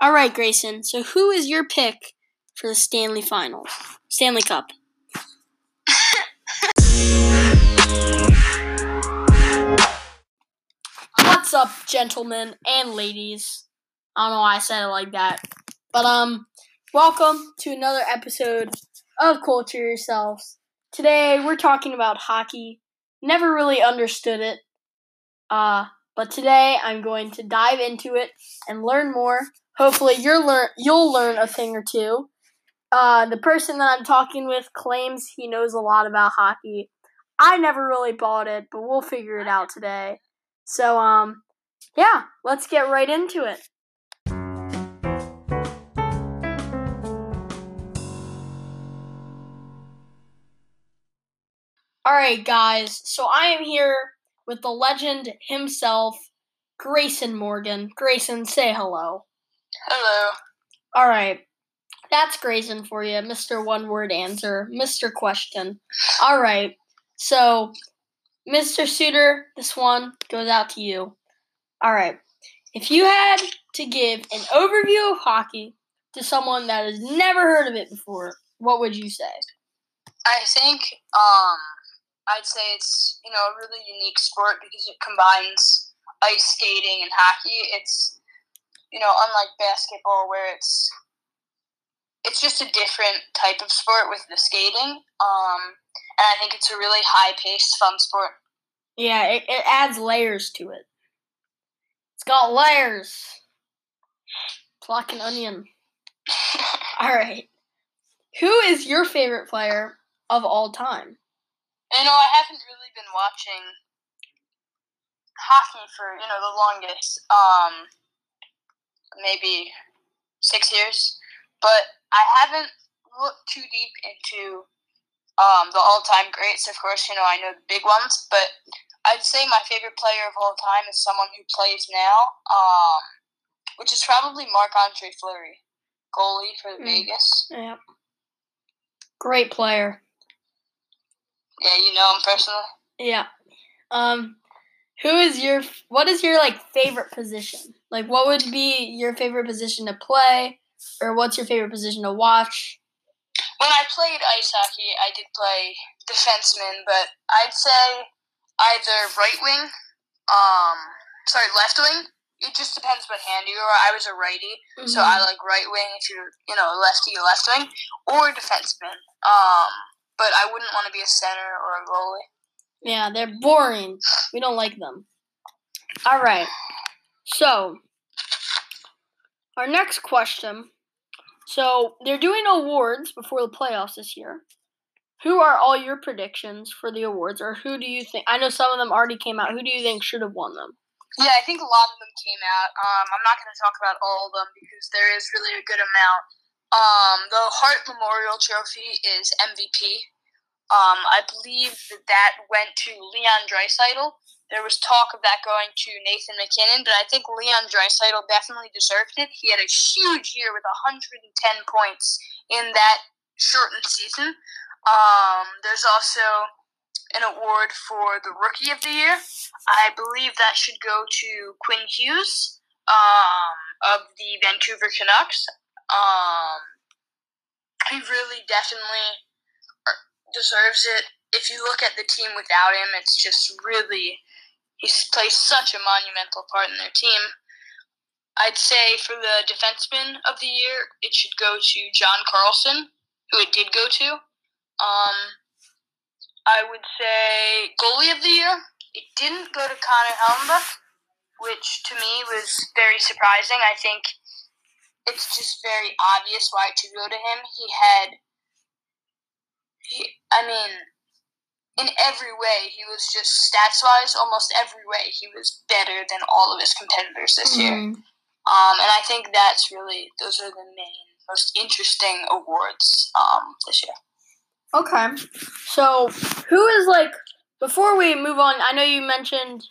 All right, Grayson. So, who is your pick for the Stanley Finals, Stanley Cup? What's up, gentlemen and ladies? I don't know why I said it like that, but um, welcome to another episode of Culture Yourselves. Today we're talking about hockey. Never really understood it, uh, but today I'm going to dive into it and learn more. Hopefully, you'll learn you'll learn a thing or two. Uh, the person that I'm talking with claims he knows a lot about hockey. I never really bought it, but we'll figure it out today. So, um, yeah, let's get right into it. Alright, guys, so I am here with the legend himself, Grayson Morgan. Grayson, say hello. Hello. Alright, that's Grayson for you, Mr. One Word Answer, Mr. Question. Alright, so, Mr. Suitor, this one goes out to you. Alright, if you had to give an overview of hockey to someone that has never heard of it before, what would you say? I think um, I'd say it's you know a really unique sport because it combines ice skating and hockey. It's you know unlike basketball where it's it's just a different type of sport with the skating. Um, and I think it's a really high paced, fun sport. Yeah, it, it adds layers to it. It's got layers. It's like an onion. All right. Who is your favorite player of all time? You know, I haven't really been watching hockey for you know the longest, um, maybe six years, but I haven't looked too deep into um, the all-time greats. Of course, you know I know the big ones, but I'd say my favorite player of all time is someone who plays now, um, which is probably Marc Andre Fleury, goalie for Mm. Vegas. Yeah. Great player. Yeah, you know him personally. Yeah. Um who is your what is your like favorite position? Like what would be your favorite position to play or what's your favorite position to watch? When I played ice hockey, I did play defenseman, but I'd say either right wing, um, sorry, left wing. It just depends what hand you are. I was a righty, so I like right wing if you're, you know, lefty, left wing, or defenseman. Um, but I wouldn't want to be a center or a goalie. Yeah, they're boring. We don't like them. All right. So, our next question. So, they're doing awards before the playoffs this year. Who are all your predictions for the awards, or who do you think? I know some of them already came out. Who do you think should have won them? Yeah, I think a lot of them came out. Um, I'm not going to talk about all of them because there is really a good amount. Um, the Hart Memorial Trophy is MVP. Um, I believe that that went to Leon Draisaitl. There was talk of that going to Nathan MacKinnon, but I think Leon Draisaitl definitely deserved it. He had a huge year with 110 points in that shortened season. Um, there's also an award for the Rookie of the Year. I believe that should go to Quinn Hughes um, of the Vancouver Canucks. Um, he really definitely er, deserves it. If you look at the team without him, it's just really he plays such a monumental part in their team. I'd say for the defenseman of the year, it should go to John Carlson, who it did go to. Um, I would say goalie of the year. It didn't go to Connor Hellebuyck, which to me was very surprising. I think it's just very obvious why it should go to him. He had, he, I mean, in every way, he was just stats wise, almost every way, he was better than all of his competitors this year. Mhm. Um, and I think that's really those are the main, most interesting awards um, this year. Okay. So, who is like before we move on, I know you mentioned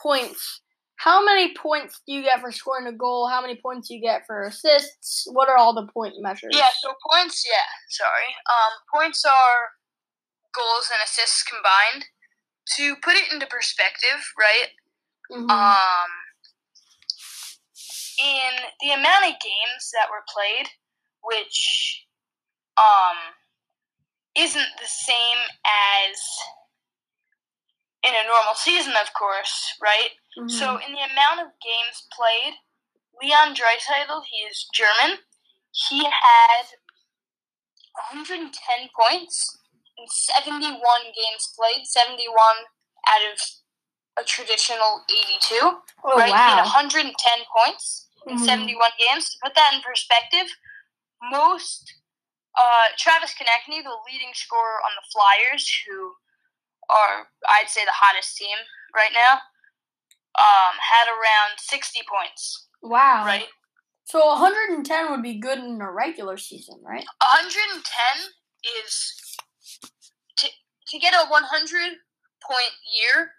points. How many points do you get for scoring a goal? How many points do you get for assists? What are all the point measures? Yeah, so points, yeah, sorry. Um, points are goals and assists combined. To put it into perspective, right? Mhm. Um, in the amount of games that were played, which um isn't the same as in a normal season, of course, right? Mhm. So, in the amount of games played, Leon Draisaitl, he is German. He had 110 points in 71 games played, 71 out of a traditional 82. oh right? Wow. 110 points in Mhm. 71 games. To put that in perspective, most uh, Travis Konecny, the leading scorer on the Flyers, who are I'd say the hottest team right now, um, had around 60 points. Wow. Right, So 110 would be good in a regular season, right? 110 is to get a 100 point year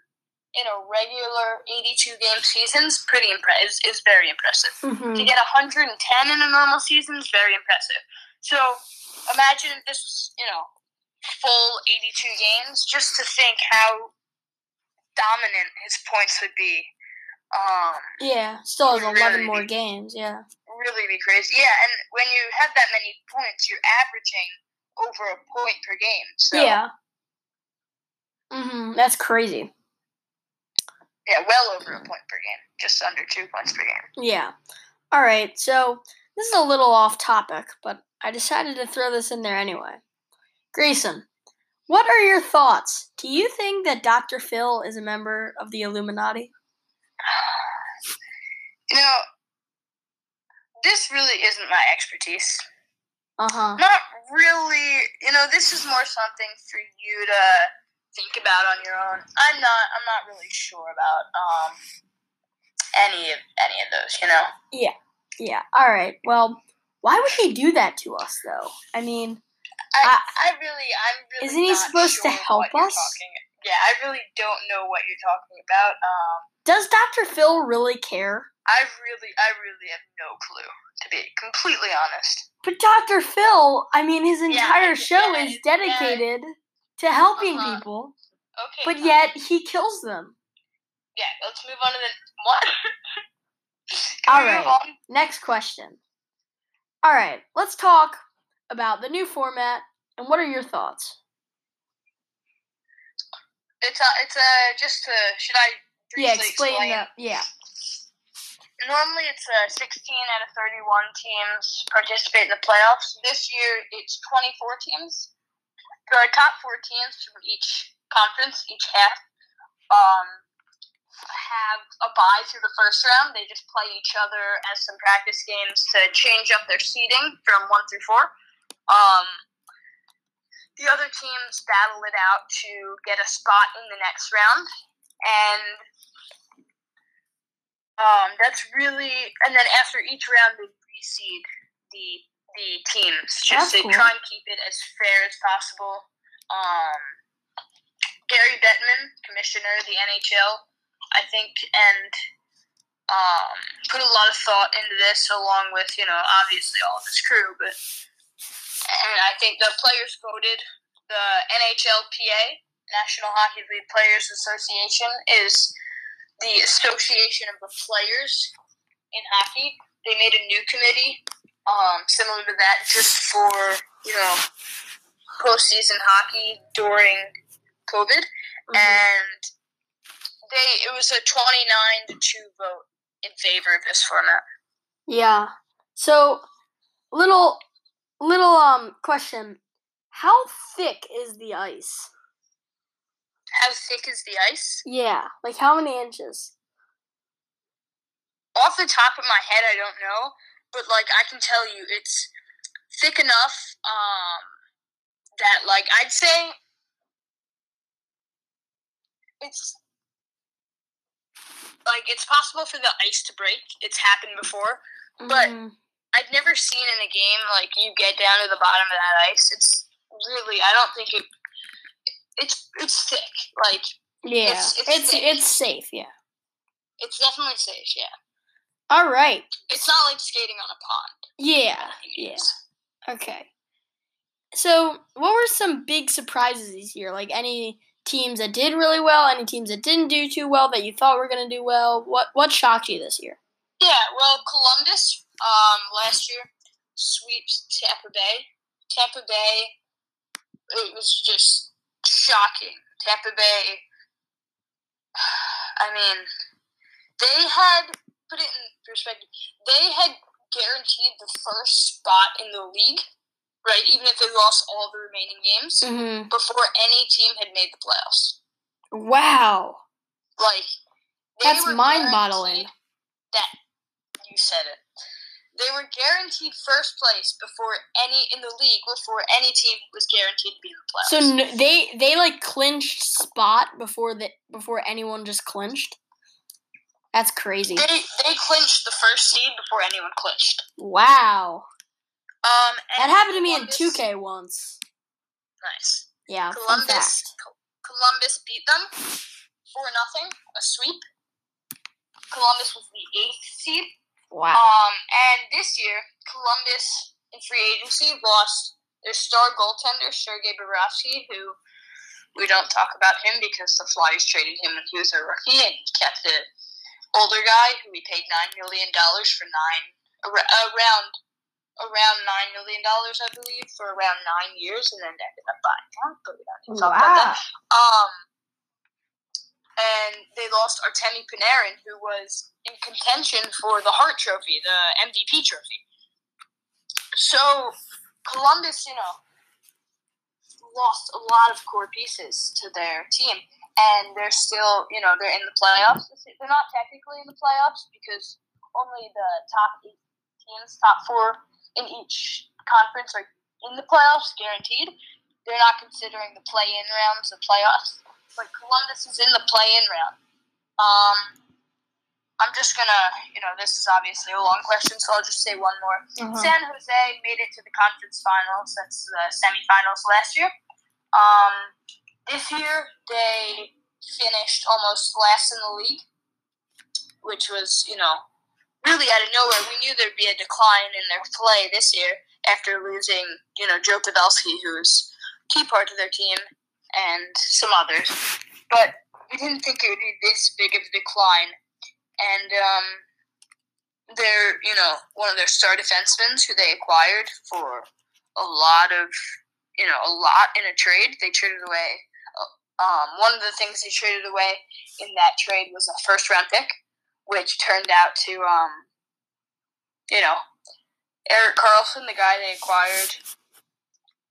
in a regular 82 game season is pretty impressive. Is, is very impressive. Mm-hmm. to get 110 in a normal season is very impressive. So imagine if this was, you know, full 82 games, just to think how dominant his points would be. Um, Yeah, still has Really 11 more be- games. Yeah. really be crazy. Yeah, and when you have that many points, you're averaging over a point per game. So Yeah. Mhm. That's crazy. yeah, well over a point per game, just under two points per game. Yeah. All right. So this is a little off topic, but I decided to throw this in there anyway. Grayson, what are your thoughts? Do you think that Dr. Phil is a member of the Illuminati? You know, this really isn't my expertise. Uh huh. Not really. You know, this is more something for you to think about on your own. I'm not. I'm not really sure about um any of any of those. You know. Yeah. Yeah. All right. Well, why would he do that to us, though? I mean, I, I- I really, I'm really. Isn't he supposed to help us? talking- Yeah, I really don't know what you're talking about. Um, does Dr. Phil really care? I really, I really have no clue. To be completely honest. But Dr. Phil, I mean, his entire I- show yeah, is yeah. To helping Uh-huh. people, Okay. but yet he kills them. Yeah. Let's move on to the what? All right. Next question. All right, let's talk about the new format and what are your thoughts? It's a, it's a just to should I Yeah, briefly explain that. Yeah. Normally, it's a 16 out of 31 teams participate in the playoffs. This year, it's 24 teams. The top four teams from each conference, each half, um, have a bye through the first round. They just play each other as some practice games to change up their seeding from one through four. Um, the other teams battle it out to get a spot in the next round, and um, that's really, and then after each round, they reseed the the teams. Just That's they cool. try and keep it as fair as possible. Um, Gary Bettman, commissioner of the NHL, I think, and um, put a lot of thought into this, along with you know obviously all of his crew. But and I think the players voted. The NHLPA, National Hockey League Players Association, is the association of the players in hockey. They made a new committee, um, similar to that, just for you know postseason hockey during COVID, Mhm. and they it was a twenty nine to two vote in favor of this format. Yeah. So, little little um question. How thick is the ice? How thick is the ice? Yeah, like how many inches? Off the top of my head, I don't know, but like I can tell you, it's thick enough um, that like I'd say it's like it's possible for the ice to break. It's happened before. But- Mhm. I've never seen in a game like you get down to the bottom of that ice. It's really I don't think it. It's it's thick. Like yeah, it's- it's it's it's, safe. Yeah. it's definitely safe. Yeah, All right. it's not like skating on a pond. Yeah. Yeah. Okay. So, what were some big surprises this year? Like any teams that did really well, any teams that didn't do too well that you thought were going to do well? What what shocked you this year? Yeah, well, Columbus um, last year sweeps Tampa Bay. Tampa Bay, it was just shocking. Tampa Bay, I mean, they had, put it in perspective, they had guaranteed the first spot in the league, right? Even if they lost all the remaining games Mm-hmm. before any team had made the playoffs. Wow. Like, they That's mind-boggling. That you said it. They were guaranteed first place before any in the league before any team was guaranteed to be in the playoffs. So n- they they like clinched spot before the before anyone just clinched. That's crazy. they they clinched the first seed before anyone clinched. Wow. Um, That happened to me in 2K once. Nice. Yeah, Columbus Columbus beat them for nothing, a sweep. Columbus was the eighth seed. Wow. Um, and this year, Columbus in free agency lost their star goaltender Sergei Bobrovsky, who we don't talk about him because the Flyers traded him when he was a rookie and kept the older guy who we paid nine million dollars for nine around around nine million dollars, I believe, for around nine years, and then ended up buying him. But we don't need to talk about that. Um, and they lost Artemi Panarin, who was in contention for the Hart Trophy, the MVP trophy. So Columbus, you know, lost a lot of core pieces to their team, and they're still, you know, they're in the playoffs. They're not technically in the playoffs because only the top eight teams, top four in each conference, are in the playoffs, guaranteed. They're not considering the play-in rounds of playoffs but Columbus is in the play-in round. Um, I'm just gonna, you know, this is obviously a long question, so I'll just say one more. Uh-huh. San Jose made it to the conference finals since the semifinals last year. Um, this year they finished almost last in the league, which was, you know, really out of nowhere. We knew there'd be a decline in their play this year after losing, you know, Joe Pavelski, who's key part of their team, and some others. But we didn't think it would be this big of a decline. And um, they're, you know, one of their star defensemen who they acquired for a lot of, you know, a lot in a trade. They traded away. Um, one of the things they traded away in that trade was a first round pick, which turned out to, um, you know, Erik Karlsson, the guy they acquired,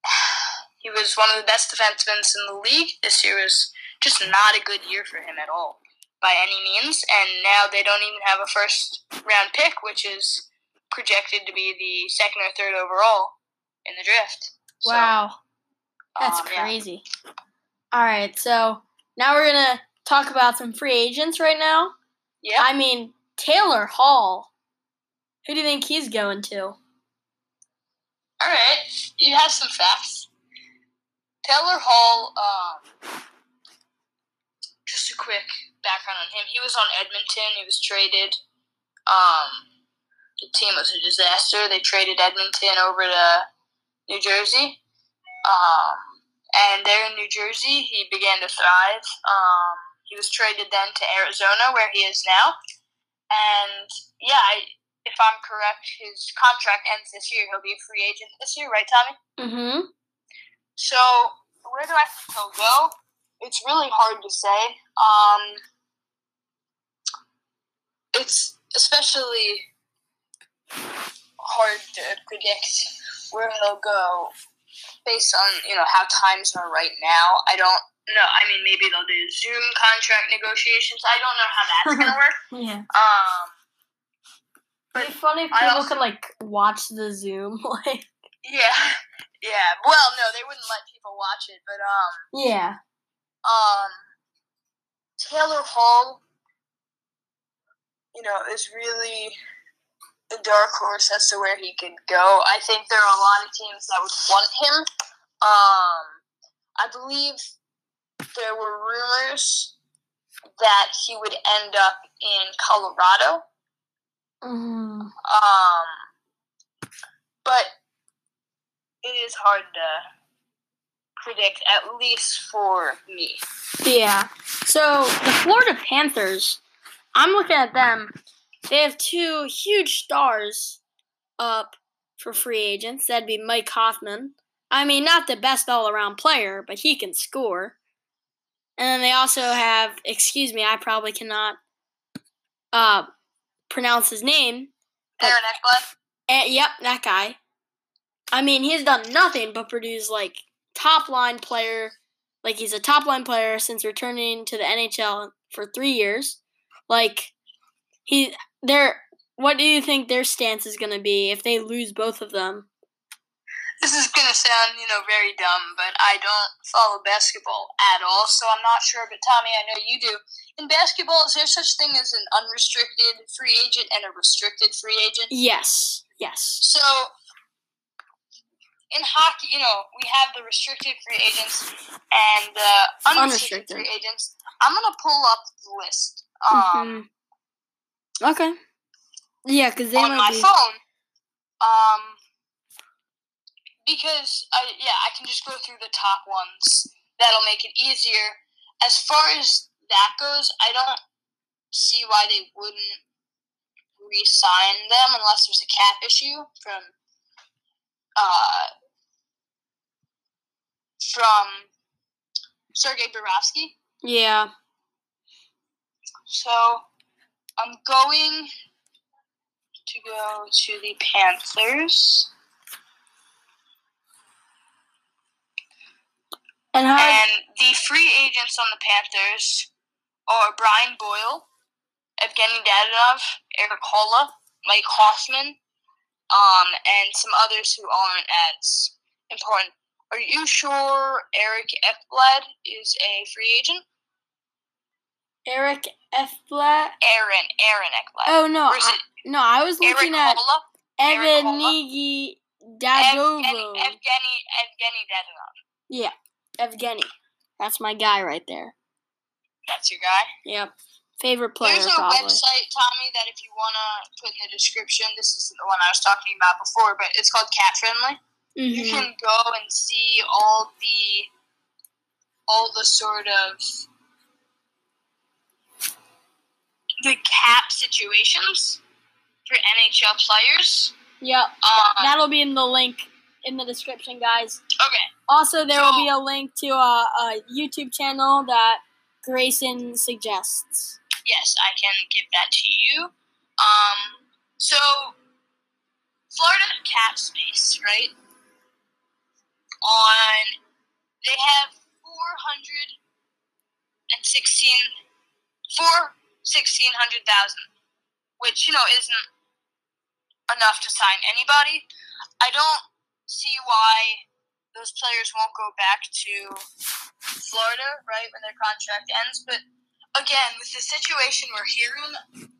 he was one of the best defensemen in the league. This year was just not a good year for him at all, by any means. And now they don't even have a first round pick, which is projected to be the second or third overall in the draft. So, Wow. That's um, yeah. All right, so now we're gonna talk about some free agents right now. Yeah. I mean Taylor Hall. Who do you think he's going to? All right. You have some facts. Taylor Hall. Um, just a quick background on him. He was on Edmonton. He was traded. Um, the team was a disaster. They traded Edmonton over to New Jersey. Um, and there in New Jersey, he began to thrive. Um, he was traded then to Arizona, where he is now. And yeah, I, if I'm correct, his contract ends this year. He'll be a free agent this year, right, Tommy? Mm-hmm. So where do I think he'll go? It's really hard to say. Um, it's especially hard to predict where he'll go based on you know how times are right now. I don't know. I mean, maybe they'll do Zoom contract negotiations. I don't know how that's gonna work. Yeah. Um, It'd be funny if people also- could like watch the Zoom. Like, yeah, yeah. Well, no, they wouldn't let people watch it, but um. yeah. um, Taylor Hall, you know, is really a dark horse as to where he could go. I think there are a lot of teams that would want him. Um, I believe there were rumors that he would end up in Colorado. Mm. Um, but it is hard to predict, at least for me. Yeah. So the Florida Panthers, I'm looking at them. They have two huge stars up for free agents. That'd be Mike Hoffman. I mean, not the best all around player, but he can score. And then they also have, excuse me, I probably cannot uh, pronounce his name. Aaron Ekblad. Uh, yep, that guy. I mean, he's done nothing but produce like top line player. Like he's a top line player since returning to the NHL for three years. Like he, they're. What do you think their stance is going to be if they lose both of them? This is gonna sound, you know, very dumb, but I don't follow basketball at all, so I'm not sure. But Tommy, I know you do. In basketball, is there such thing as an unrestricted free agent and a restricted free agent? Yes. Yes. So in hockey, you know, we have the restricted free agents and the unrestricted, Unrestricted. free agents. I'm gonna pull up the list um, Mhm. Okay. Yeah, because they on might my be. phone. Um, because I yeah, I can just go through the top ones. That'll make it easier. As far as that goes, I don't see why they wouldn't re-sign them unless there's a cap issue from uh from Sergei Bobrovsky. Yeah. So I'm going to go to the Panthers. And? And the free agents on the Panthers are Brian Boyle, Evgeny Dadonov, Erik Haula, Mike Hoffman, um, and some others who aren't as important. Are you sure Eric Ekblad is a free agent? Eric Efblat. Aaron, Aaron Ekblad. Oh no, I, no, I was looking at? Erik Haula? Evgeny Ev- Dadovo. Evgeny, Evgeny, Evgeny Dadonov. Yeah, Evgeny. That's my guy right there. That's your guy. Yep. Favorite player, There's a probably. website, Tommy, that if you want to put in the description, this isn't the one I was talking about before, but it's called Cap Friendly. You hmm can go and see all the all the sort of the cap situations for NHL players. Yep. Um, That'll be in the link in the description, guys. okay, Also, there will be a link to a, a YouTube channel that Grayson suggests. yes, I can give that to you. Um, so Florida cap space, right? On they have four hundred and sixteen hundred thousand, which you know isn't enough to sign anybody. I don't see why those players won't go back to Florida, right, when their contract ends. But again, with the situation we're hearing,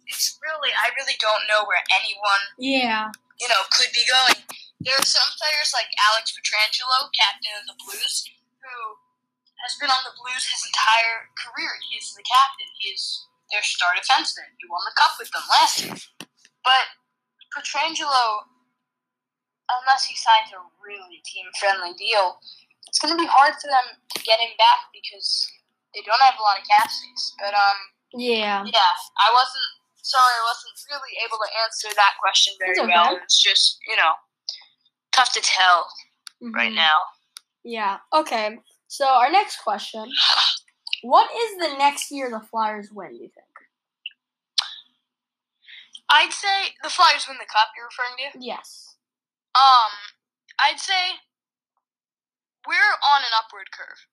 it's really I really don't know where anyone Yeah. you know, could be going. There are some players like Alex Pietrangelo, captain of the Blues, who has been on the Blues his entire career. He's the captain. He's their star defenseman. He won the cup with them last year. But Pietrangelo, unless he signs a really team-friendly deal, it's going to be hard for them to get him back because they don't have a lot of cap space. But um, Yeah. yeah, I wasn't sorry, I wasn't really able to answer that question very okay. well. It's just, you know, tough to tell right Mhm. now. Yeah. Okay. So our next question: What is the next year the Flyers win? Do you think? I'd say the Flyers win the cup you're referring to. Yes. Um, I'd say we're on an upward curve.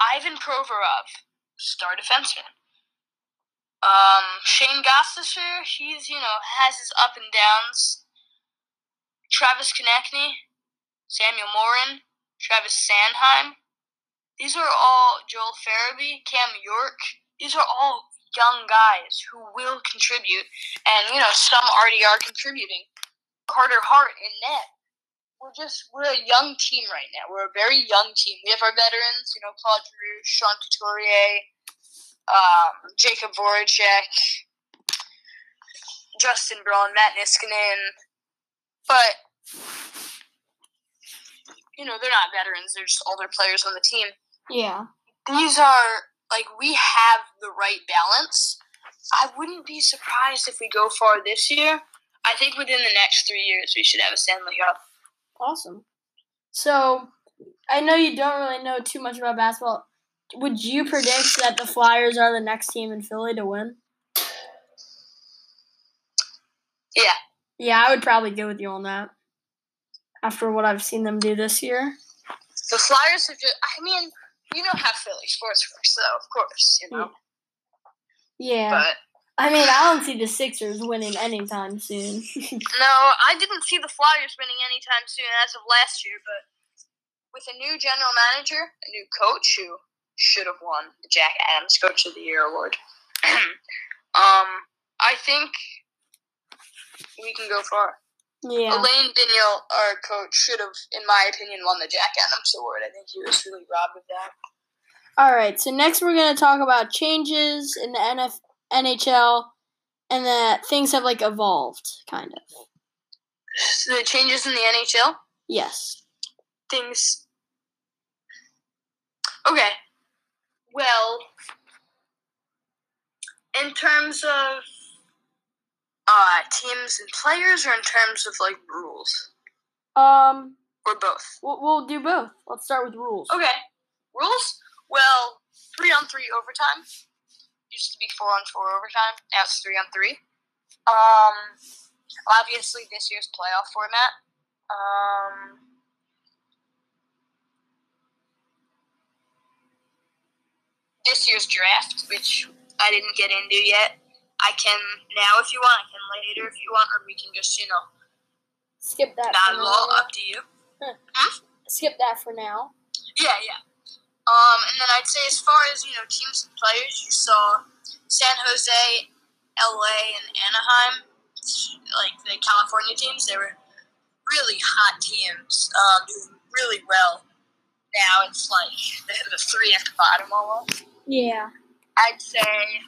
Ivan Provorov, star defenseman. Um, Shayne Gostisbehere, he's, you know, has his up and downs. Travis Konecny, Samuel Morin, Travis Sanheim. These are all Joel Farabee, Cam York. These are all young guys who will contribute, and you know some already are contributing. Carter Hart in net. We're just we're a young team right now. We're a very young team. We have our veterans, you know, Claude Giroux, Sean Couturier, um, Jakub Voracek, Justin Braun, Matt Niskanen, but you know they're not veterans. They're just older players on the team Yeah. these are like we have the right balance I wouldn't be surprised if we go far this year. I think within the next three years we should have a Stanley Cup. Awesome. So, I know you don't really know too much about basketball. Would you predict that the Flyers are the next team in Philly to win? Yeah. Yeah, I would probably go with you on that. After what I've seen them do this year. The Flyers have just, I mean, you know how Philly sports works, though, of course, you know. Yeah. But I mean, I don't see the Sixers winning anytime soon. no, I didn't see the Flyers winning anytime soon as of last year, but with a new general manager, a new coach who should have won the Jack Adams Coach of the Year award. um, I think we can go far. Yeah. Alain Vigneault, our coach, should have, in my opinion, won the Jack Adams award. I think he was really robbed of that. All right. So next we're gonna talk about changes in the NF- NHL, and that things have like evolved, kind of. So The changes in the NHL, Yes. things. Okay. Well, in terms of uh, teams and players, or in terms of like rules, Um, or both? we'll, we'll do both. Let's start with rules. Okay. Rules? Well, three on three overtime. Used to be four on four overtime. Now it's three on three. Um, obviously this year's playoff format. Um, this year's draft, which I didn't get into yet. I can now if you want. I can later if you want, or we can just you know Skip that. not at all up to you. Skip that for now. Yeah, yeah. Um, and then I'd say as far as you know, teams and players, you saw San Jose, LA, and Anaheim, like the California teams. They were really hot teams, um, doing really well. Now it's like the, the three at the bottom almost. Yeah. I'd say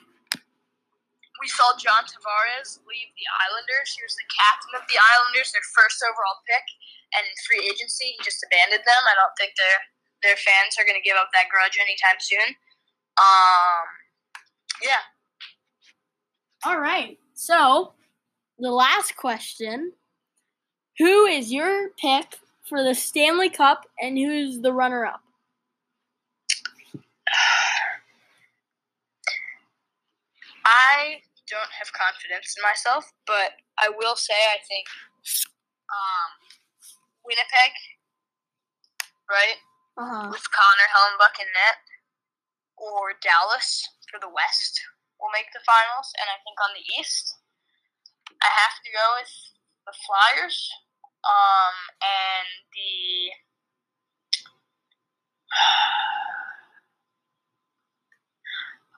we saw John Tavares leave the Islanders. He was the captain of the Islanders, their first overall pick, and in free agency, he just abandoned them. I don't think their their fans are going to give up that grudge anytime soon. Um, yeah. All right. So, the last question Who is your pick for the Stanley Cup and who's the runner up? I don't have confidence in myself, but I will say I think um, Winnipeg, right? Uh huh. with Connor Hellebuyck in net, or Dallas for the West will make the finals. And I think on the East, I have to go with the Flyers um, and the.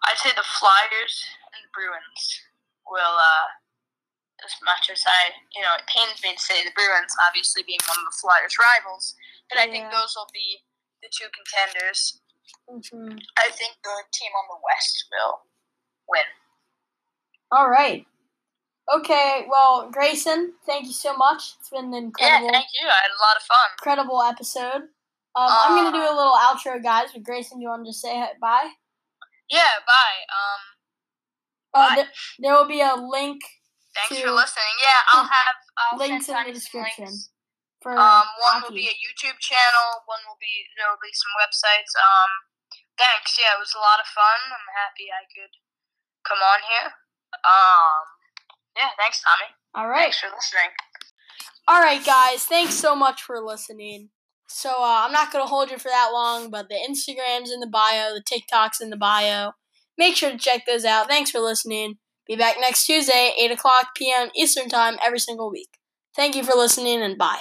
I'd say the Flyers and Bruins will, uh, as much as I, you know, it pains me to say the Bruins, obviously being one of the Flyers' rivals, but I think those will be the two contenders. hmm I think the team on the West will win. All right. Okay. Well, Grayson, thank you so much. It's been an incredible, Yeah, thank you. I had a lot of fun. incredible episode. Um, I'm gonna do Uh, a little outro, guys. But Grayson, do you want to just say hi- bye? Yeah, bye. Um, Uh, Bye. there, will be a link thanks To- for listening. Yeah, I'll have I'll links in the description for Um, one will be a YouTube channel. One will be there will be some websites. Um, thanks. Yeah, it was a lot of fun. I'm happy I could come on here. Um, yeah, thanks, Tommy. All right. Thanks for listening. All right, guys. Thanks so much for listening. So uh, I'm not gonna hold you for that long, but the Instagrams in the bio, the TikToks in the bio. Make sure to check those out. Thanks for listening. Be back next Tuesday, 8 o'clock p.m. Eastern Time, every single week. Thank you for listening, and bye.